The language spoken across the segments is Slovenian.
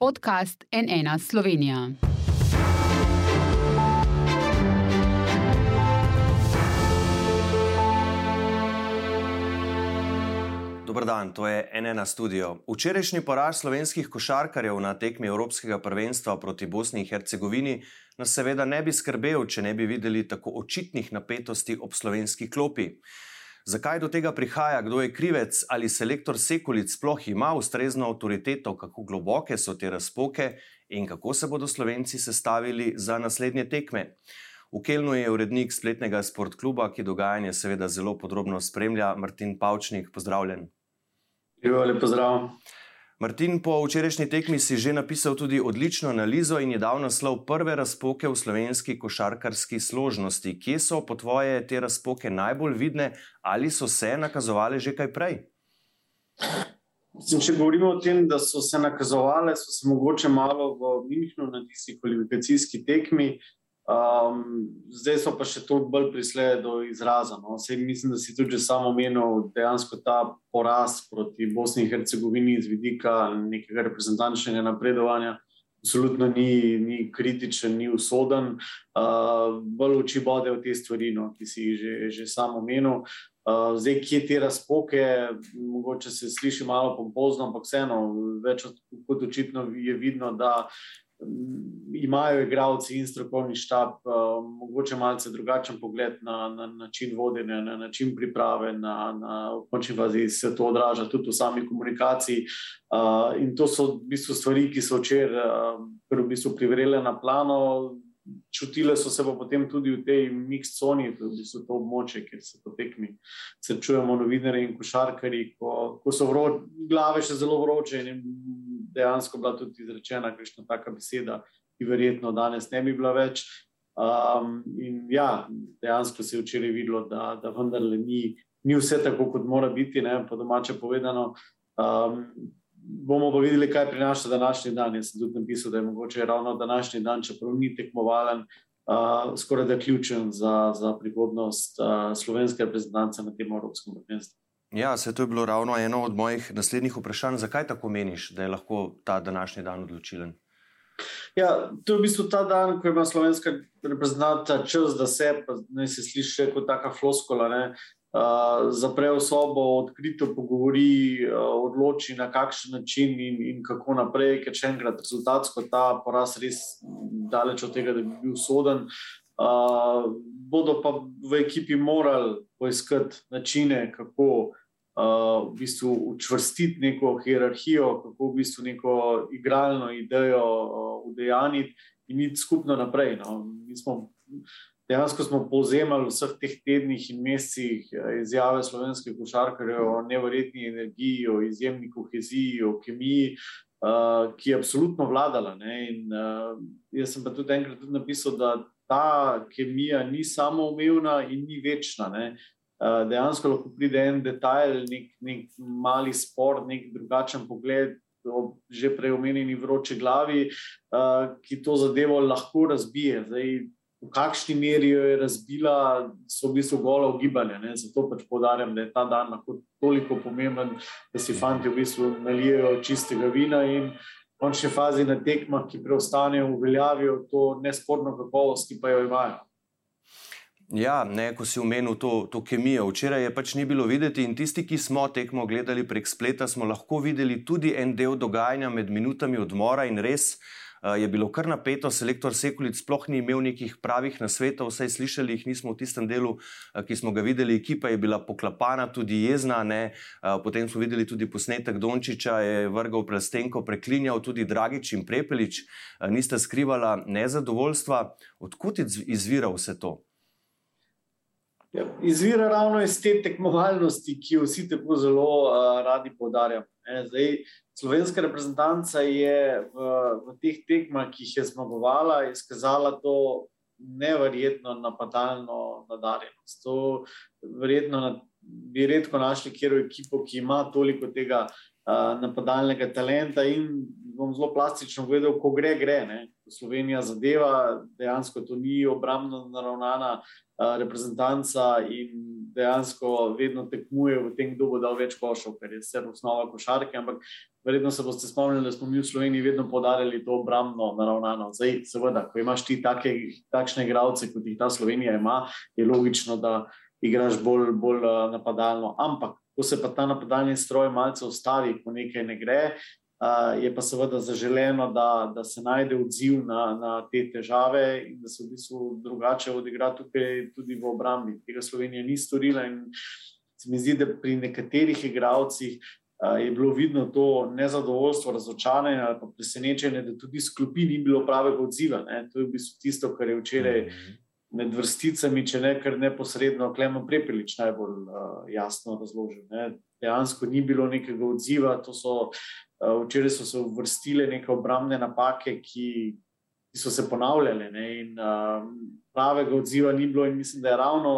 podcast NN Slovenija. Dobar dan, to je NN studio. Včerajšnji poraz slovenskih košarkarjev na tekmi Evropskega prvenstva proti Bosni in Hercegovini nas seveda ne bi skrbel, če ne bi videli tako očitnih napetosti ob slovenski klopi. Zakaj do tega prihaja, kdo je krivec ali selektor Sekulic sploh ima ustrezno avtoriteto, kako globoke so te razpoke in kako se bodo slovenci sestavili za naslednje tekme. V Kelnu je urednik spletnega sportkluba, ki dogajanje seveda zelo podrobno spremlja, Martin Pavčnik. Pozdravljen. Lep pozdrav. Martin, po včerajšnji tekmi si že napisal tudi odlično analizo in je dal naslov prve razpoke v slovenski košarkarski složnosti. Kje so po tvoje te razpoke najbolj vidne ali so se nakazovale že kaj prej? Mislim, če govorimo o tem, da so se nakazovale, so se mogoče malo v Münchnu na tisti kvalifikacijski tekmi, Um, zdaj so pa še toliko bolj prišle do izraza. No. Sej, mislim, da si tudi samo omenil dejansko ta poraz proti Bosni in Hercegovini z vidika nekega reprezentančnega napredovanja. Absolutno ni, ni kritičen, ni usoden, uh, bolj oči bode v te stvari, no, ki si jih že, že samo omenil. Uh, zdaj, kje te razpoke, mogoče se sliši malo pompozno, ampak vseeno, več kot očitno je vidno, da imajo igravci in strokovni štab uh, mogoče malce drugačen pogled na, na način vodenja, na način priprave, na, na v končni fazi se to odraža tudi v sami komunikaciji. Uh, in to so v bistvu stvari, ki so včeraj uh, v bistvu privrele na plano. Čutile so se pa potem tudi v tej mix coni, v bistvu to območje, kjer se potekmi, srečujemo novinarje in košarkari, ko, ko so vro, glave še zelo vroče in dejansko bila tudi izrečena kakšna taka beseda, ki verjetno danes ne bi bila več. Um, in ja, dejansko se je včeraj videlo, da, da vendarle ni, ni vse tako, kot mora biti, ne, po domače povedano. Um, bomo pa videli, kaj prinaša današnji dan. Jaz sem tudi napisal, da je mogoče ravno današnji dan, čeprav ni tekmovalen, uh, skoraj da ključen za, za prihodnost uh, slovenske reprezentance na tem evropskem prvenstvu. Ja, se to je bilo ravno eno od mojih naslednjih vprašanj. Zakaj tako meniš, da je lahko ta današnji dan odločilen? Ja, to je v bistvu ta dan, ko ima slovenska reprezentanta čas, da se, ne se sliši kot taka floskola, ne, uh, zapre v sobo, odkrito pogovori, uh, odloči na kakšen način in, in kako naprej, ker še enkrat rezultatsko ta poraz res daleč od tega, da bi bil soden. Uh, bodo pa v ekipi morali poiskati načine, kako v bistvu učvrstiti neko hierarhijo, kako v bistvu neko igralno idejo udejaniti in iti skupno naprej. No. Smo, dejansko smo povzemali v vseh teh tednih in mesecih izjave slovenskih košarkarjev o nevrjetni energiji, o izjemni koheziji, o kemiji. Uh, ki je absolutno vladala. In, uh, jaz sem pa tudi enkrat tudi napisal, da ta kemija ni samo umevna in ni večna. Ne? Eh, dejansko lahko pride en detajl, nek, nek mali spor, nek drugačen pogled. Že prej omenjeni vroči glavi, uh, ki to zadevo lahko razbije. Zdaj, v kakšni meri jo je razbila, so v bistvu gola ugibanja. Zato pač podarjam, da je ta dan lahko toliko pomemben, da si fanti v bistvu nalijejo čistega vina in končni fazi na tekmah, ki preostanejo, uveljavijo to nesporno kakovost, ki pa jo imajo. Ja, ne, ko si omenil to, to kemijo. Včeraj je pač ni bilo videti in tisti, ki smo tekmo gledali prek spleta, smo lahko videli tudi en del dogajanja med minutami odmora in res uh, je bilo kar napeto. Selektor Sekulic sploh ni imel nekih pravih nasvetov, vsaj slišali jih nismo v tistem delu, uh, ki smo ga videli. Ekipa je bila poklapana, tudi jezna. Uh, potem smo videli tudi posnetek Dončiča, je vrgal plastenko, preklinjal tudi Dragič in Prepelič. Uh, nista skrivala nezadovoljstva. Odkud izvira vse to? Ja, izvira ravno iz te tekmovalnosti, ki jo vsi tako zelo uh, radi poudarjamo. Slovenska reprezentanca je v, v teh tekmah, ki jih je zmagovala, izkazala to neverjetno napadalno nadarjenost. To verjetno na, bi redko našli kjer ekipo, ki ima toliko tega uh, napadalnega talenta in bom zelo plastično povedal, ko gre, gre. Ne? Slovenija zadeva, dejansko to ni obrambno naravnana reprezentanca in dejansko vedno tekmuje v tem, kdo bo dal več košov, ker je vse osnova košarke. Ampak verjetno se boste spomnili, da smo mi v Sloveniji vedno podarili to obrambno naravnano. Zdaj, seveda, ko imaš ti take, takšne igralce, kot jih ta Slovenija ima, je logično, da igraš bolj, bolj napadalno. Ampak, ko se pa ta napadalni stroj malce ustavi, ko nekaj ne gre, uh, je pa seveda zaželeno, da, da se najde odziv na, na te težave in da se v bistvu drugače odigra tukaj tudi v obrambi. Tega Slovenija ni storila in se mi zdi, da pri nekaterih igravcih. Uh, je bilo vidno to nezadovoljstvo, razočaranje ali pa presenečenje, da tudi sklopi ni bilo pravega odziva. Ne? To je v bistvu tisto, kar je včeraj -hmm med vrsticami, če ne kar neposredno, Klemen Prepelič najbolj uh, jasno razložil. Ne. Dejansko ni bilo nekega odziva, so, uh, včeraj so se uvrstile neke obrambne napake, ki, ki so se ponavljale. Ne, in, uh, pravega odziva ni bilo, mislim, da je ravno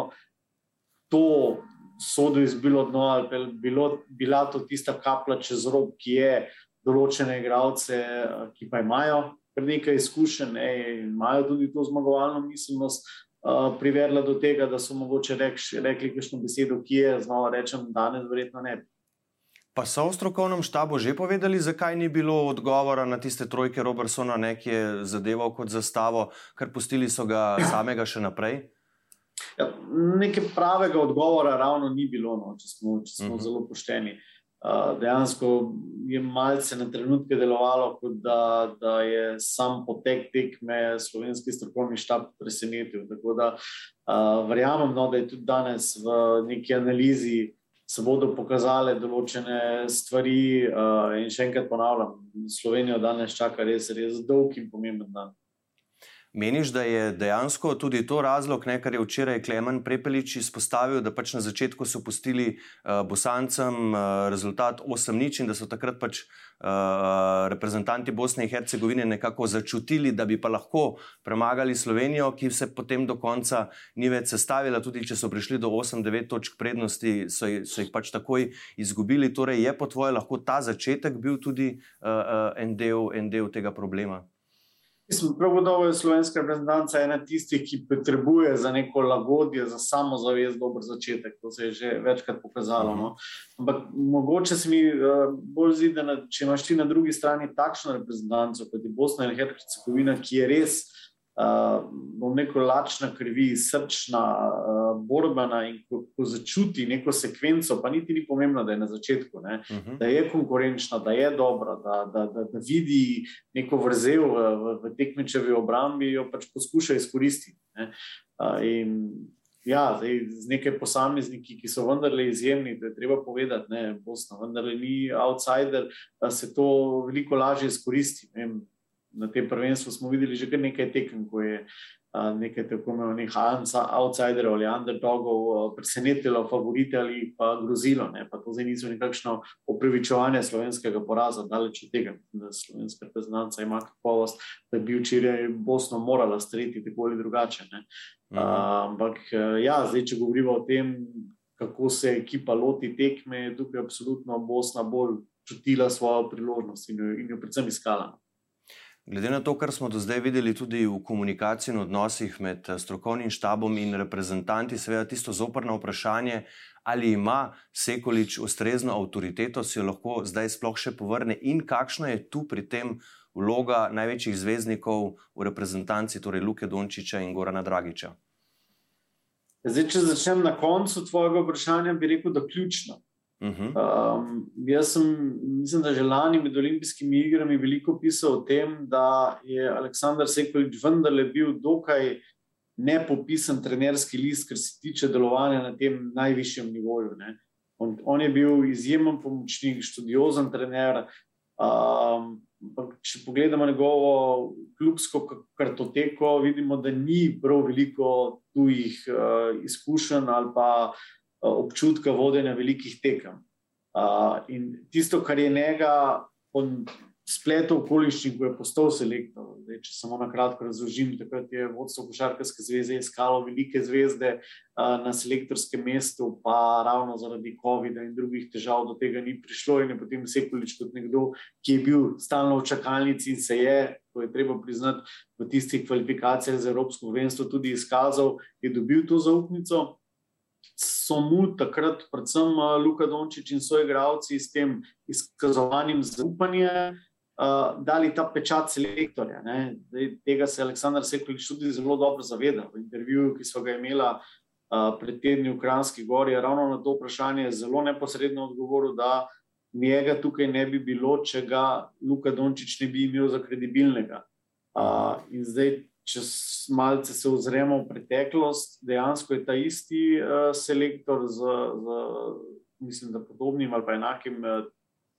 to sodo izbilo dno, ali bilo, bila to tista kapla čez rob, ki je določene igralce, uh, ki pa imajo kar nekaj izkušenj in imajo tudi to zmagovalno miselnost, uh, privedla do tega, da so mogoče rekli, rekli kakšno besedo, ki je znova rečem, danes verjetno ne. Pa so v strokovnem štabu že povedali, zakaj ni bilo odgovora na tiste trojke Robertsona, ki je zadeval kot zastavo, ker pustili so ga samega še naprej? Ja, Nekaj pravega odgovora ravno ni bilo, no, če smo, če smo uh mhm. -huh. zelo pošteni. Uh, dejansko je malce na trenutke delovalo, kot da, da je sam potek tekme slovenski strokovni štab presenetil. Tako da uh, verjamem, no, da je tudi danes v neki analizi se bodo pokazale določene stvari. Uh, in še enkrat ponavljam, Slovenijo danes čaka res, res dolg in pomemben dan. Meniš, da je dejansko tudi to razlog, ne, kar je včeraj Klemen Prepelič izpostavil, da pač na začetku so pustili uh, Bosancem uh, rezultat 8-0 in da so takrat pač uh, reprezentanti Bosne in Hercegovine nekako začutili, da bi pa lahko premagali Slovenijo, ki se potem do konca ni več sestavila, tudi če so prišli do 8-9 točk prednosti, so, so jih pač takoj izgubili. Torej, je po tvoje lahko ta začetek bil tudi uh, uh, en, del, en del tega problema? Prav gotovo je slovenska reprezentanca ena tistih, ki potrebuje za neko lagodje, za samozavest, dober začetek. To se je že večkrat pokazalo. No? Ampak mogoče se mi uh, bolj zdi, da na, če imaš ti na drugi strani takšno reprezentanco, kot je Bosna in Hercegovina, ki je res uh, bom rekel, lačna krvi, srčna, uh, borbena in ko, ko začuti neko sekvenco, pa niti ni pomembno, da je na začetku, ne, uh mhm. -huh. da je konkurenčna, da je dobra, da, da, da, da vidi neko vrzel v, v, v tekmečevi obrambi, jo pač poskuša izkoristiti. Uh, Ja, zdaj, z nekaj posamezniki, ki so vendarle izjemni, da je treba povedati, da Bosna vendarle ni outsider, da se to veliko lažje izkoristi. Vem, na tem prvenstvu smo videli že nekaj tekem, ko je uh, nekaj tako imenovanih outsiderov ali underdogov uh, presenetilo, favorite ali pa grozilo. Ne? Pa to zdaj niso nekakšno opravičevanje slovenskega poraza, daleč od tega, da slovenska reprezentanca ima kakovost, da bi včeraj Bosno morala streti tako ali drugače. Uh, ampak ja, zdaj, če govorimo o tem, kako se ekipa loti tekme, je tukaj absolutno Bosna bolj čutila svojo priložnost in jo, in jo predvsem iskala. Glede na to, kar smo do zdaj videli tudi v komunikaciji in odnosih med eh, strokovnim štabom in reprezentanti, seveda tisto zoprno vprašanje, ali ima Sekolič ustrezno avtoriteto, si jo lahko zdaj sploh še povrne in kakšna je tu pri tem vloga največjih zvezdnikov v reprezentanci, torej Luke Dončiča in Gorana Dragiča. Zdaj, če začnem na koncu tvojega vprašanja, bi rekel, da je ključno. Um, jaz sem, mislim, da že lani med olimpijskimi igrami veliko pisal o tem, da je Aleksandr Sekolič vendarle bil dokaj nepopisan trenerski list, kar se tiče delovanja na tem najvišjem nivoju. On, on je bil izjemen pomočnik, študiozen trener. Um, če pogledamo njegovo klubsko kartoteko, vidimo, da ni prav veliko tujih uh, izkušenj ali pa občutka vodenja velikih tekem. Uh, in tisto, kar je njega po spletu okoliščin, ko je postal selektor, zdaj, če samo na kratko razložim, takrat je vodstvo Košarkarske zveze iskalo velike zvezde uh, na selektorskem mestu, pa ravno zaradi COVID-a in drugih težav do tega ni prišlo. In je potem Sekulič kot nekdo, ki je bil stalno v čakalnici in se je. To je treba priznati v tistih kvalifikacijah za Evropsko prvenstvo, tudi izkazal, je dobil to zaupnico, so mu takrat, predvsem Luka Dončić in svoji igravci, s tem izkazovanjem zaupanja. Uh, dali ta pečat selektorja. Daj, tega se je Aleksandr Sekulič tudi zelo dobro zavedal. V intervjuju, ki so ga imela uh, pred tedni v Kranski gori, je ravno na to vprašanje zelo neposredno odgovoril, da njega tukaj ne bi bilo, če ga Luka Dončić ne bi imel za kredibilnega. Uh, in zdaj, če malce se ozremo v preteklost, dejansko je ta isti uh, selektor z, z, mislim, podobnim ali pa enakim uh,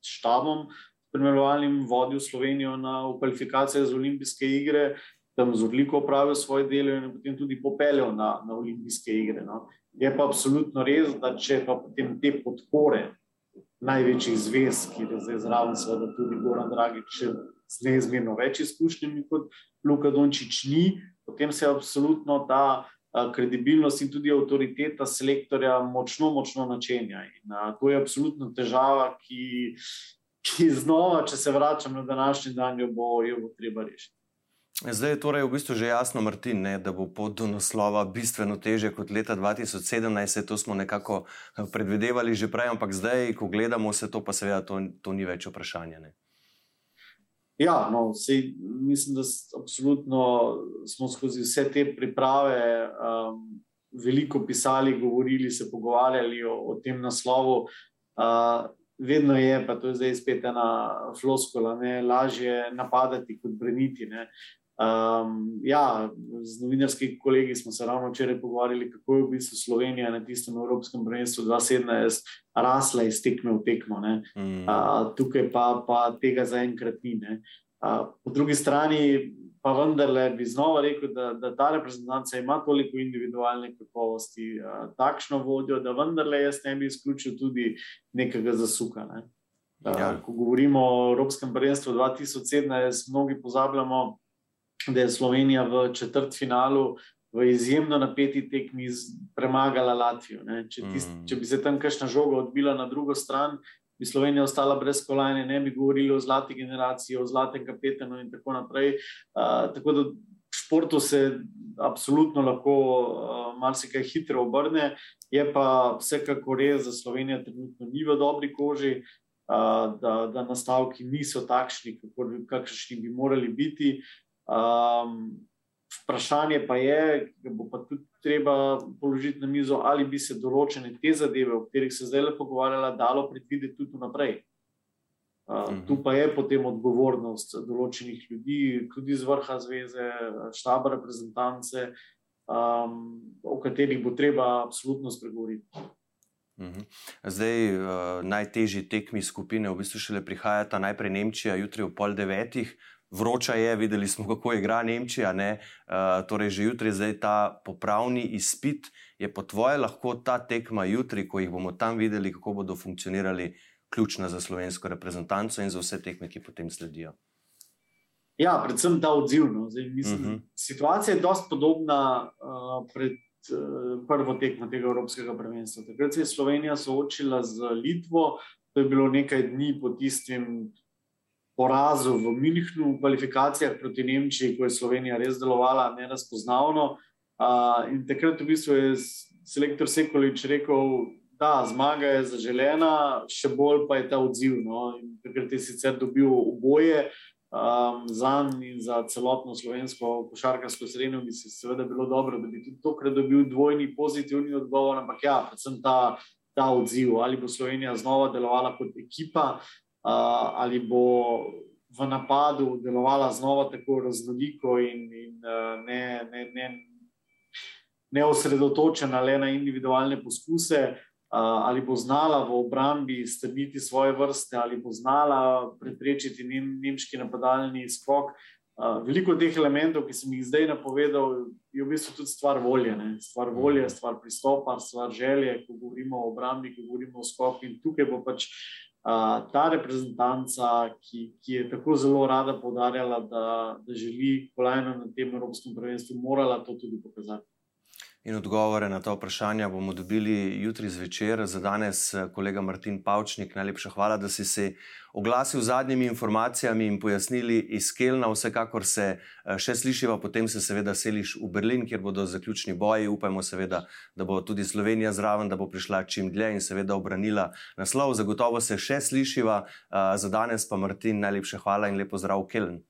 štabom spremljevalnim vodil Slovenijo na kvalifikacije za olimpijske igre, tam z odliko opravil svoje delo in potem tudi popeljal na, na olimpijske igre. No. Je pa absolutno res, da če pa potem te podpore največjih zvez, ki je zdaj zraven, seveda tudi Goran Dragič, z neizmerno več izkušnjami kot Luka Dončić ni, potem se absolutno ta kredibilnost in tudi avtoriteta selektorja močno, močno načenja. In a, to je absolutno težava, ki ki znova, če se vračam na današnji dan, jo bo, jo bo treba rešiti. Zdaj je torej v bistvu že jasno, Martin, ne, da bo pot do naslova bistveno teže kot leta 2017. To smo nekako eh, predvidevali že prej, ampak zdaj, ko gledamo vse to, pa seveda to, to ni več vprašanje. Ne. Ja, no, sej, mislim, da absolutno smo skozi vse te priprave um, veliko pisali, govorili, se pogovarjali o, o tem naslovu. Uh, vedno je, pa to je zdaj spet ena floskula, ne, lažje napadati kot breniti. Um, ja, z novinarskimi kolegi smo se ravno včeraj pogovarjali, kako je v bistvu Slovenija na tistem Evropskem prvenstvu 2017 rasla iz tekme v tekmo. Mm. Uh, tukaj pa, pa tega zaenkrat ni. Uh, po drugi strani pa vendarle bi znova rekel, da, da ta reprezentanca ima toliko individualne kakovosti, uh, takšno vodjo, da vendarle jaz ne bi izključil tudi nekega zasuka. Ne? Uh, ja. Ko govorimo o Evropskem prvenstvu 2017, mnogi pozabljamo, da je Slovenija v četrt finalu. V izjemno napeti tekmi premagala Latvijo. Če, tist, mm. če bi se tam kakšna žoga odbila na drugo stran, bi Slovenija ostala brez kolajne, ne bi govorili o zlati generaciji, o zlatem kapetanu in tako naprej. Uh, tako da športu se absolutno lahko uh, marsikaj hitro obrne, je pa vsekakor res, da Slovenija trenutno ni v dobri koži. Uh, da, da nastavki niso takšni, kakšni bi morali biti. Um, vprašanje pa je, da bo pa tudi treba položiti na mizo, ali bi se določene te zadeve, o katerih se zdaj le pogovarjala, dalo predvideti tudi naprej. Uh, mhm. Tu pa je potem odgovornost določenih ljudi, tudi iz vrha zveze, štaba reprezentance, um, o katerih bo treba absolutno spregovoriti. Mhm. Zdaj, uh, najtežji tekmi skupine, v bistvu šele prihajata najprej Nemčija, jutri ob pol devetih, vroča je, videli smo, kako igra Nemčija. Uh, torej, že jutri je ta popravni izpit. Je po tvoje lahko ta tekma jutri, ko jih bomo tam videli, kako bodo funkcionirali, ključna za slovensko reprezentanco in za vse tekme, ki potem sledijo? Ja, predvsem ta odziv. No. Zdaj, mislim, uh mhm. -huh. Situacija je precej podobna uh, pred uh, prvo tekmo tega Evropskega prvenstva. Takrat se je Slovenija soočila z Litvo, to je bilo nekaj dni po tistem porazu v Münchnu, v kvalifikacijah proti Nemčiji, ko je Slovenija res delovala nerazpoznavno. Uh, in takrat v bistvu je selektor Sekolič rekel, da zmaga je zaželena, še bolj pa je ta odziv. No? Takrat je sicer dobil oboje. Um, za njim in za celotno slovensko košarkarsko srednjo bi se seveda bilo dobro, da bi tudi tokrat dobil dvojni pozitivni odgovor, ampak ja, predvsem ta, ta odziv, ali bo Slovenija znova delovala kot ekipa, uh, ali bo v napadu delovala znova tako raznoliko in, in ne, ne, ne, ne osredotočena le na individualne poskuse, ali bo znala v obrambi strniti svoje vrste, ali bo znala preprečiti nem, nemški napadalni skok. Veliko teh elementov, ki sem jih zdaj napovedal, je v bistvu tudi stvar volje. Ne? Stvar volje, stvar pristopa, stvar želje, ko govorimo o obrambi, ko govorimo o skoku. In tukaj bo pač uh, ta reprezentanca, ki, ki je tako zelo rada podarjala, da, da želi kolajno na tem Evropskem prvenstvu, morala to tudi pokazati. In odgovore na ta vprašanja bomo dobili jutri zvečer. Za danes, kolega Martin Pavčnik, najlepša hvala, da si se oglasil z zadnjimi informacijami in pojasnili iz Kelna. Vsekakor se eh, še slišiva, potem se seveda seliš v Berlin, kjer bodo zaključni boji. Upajmo seveda, da bo tudi Slovenija zraven, da bo prišla čim dlje in seveda obranila naslov. Zagotovo se še slišiva. Eh, za danes pa Martin, najlepša hvala in lepo zdrav v Keln.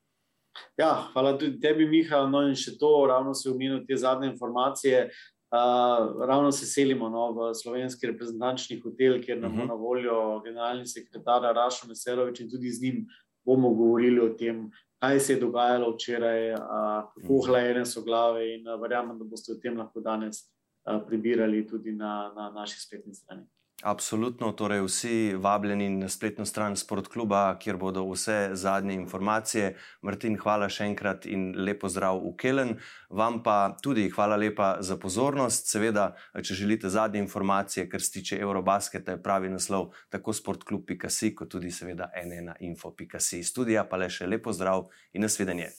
Ja, hvala tudi tebi, Miha. No, in še to, ravno si omenil te zadnje informacije. Uh, ravno se selimo no, v slovenski reprezentančni hotel, kjer nam uh -huh. bo mhm. na voljo generalni sekretar Rašo Meserovič in tudi z njim bomo govorili o tem, kaj se je dogajalo včeraj, uh, kako mhm. hlajene so glave in uh, verjamem, da boste o tem lahko danes uh, prebirali tudi na, na naši spletni strani. Absolutno, torej vsi vabljeni na spletno stran Sportkluba, kjer bodo vse zadnje informacije. Martin, hvala še enkrat in lepo zdrav v Kelen. Vam pa tudi hvala lepa za pozornost. Seveda, če želite zadnje informacije, kar se tiče Eurobasketa, je pravi naslov tako sportklub.si, kot tudi seveda nna info.si. Studija pa le še lepo zdrav in nasvidenje.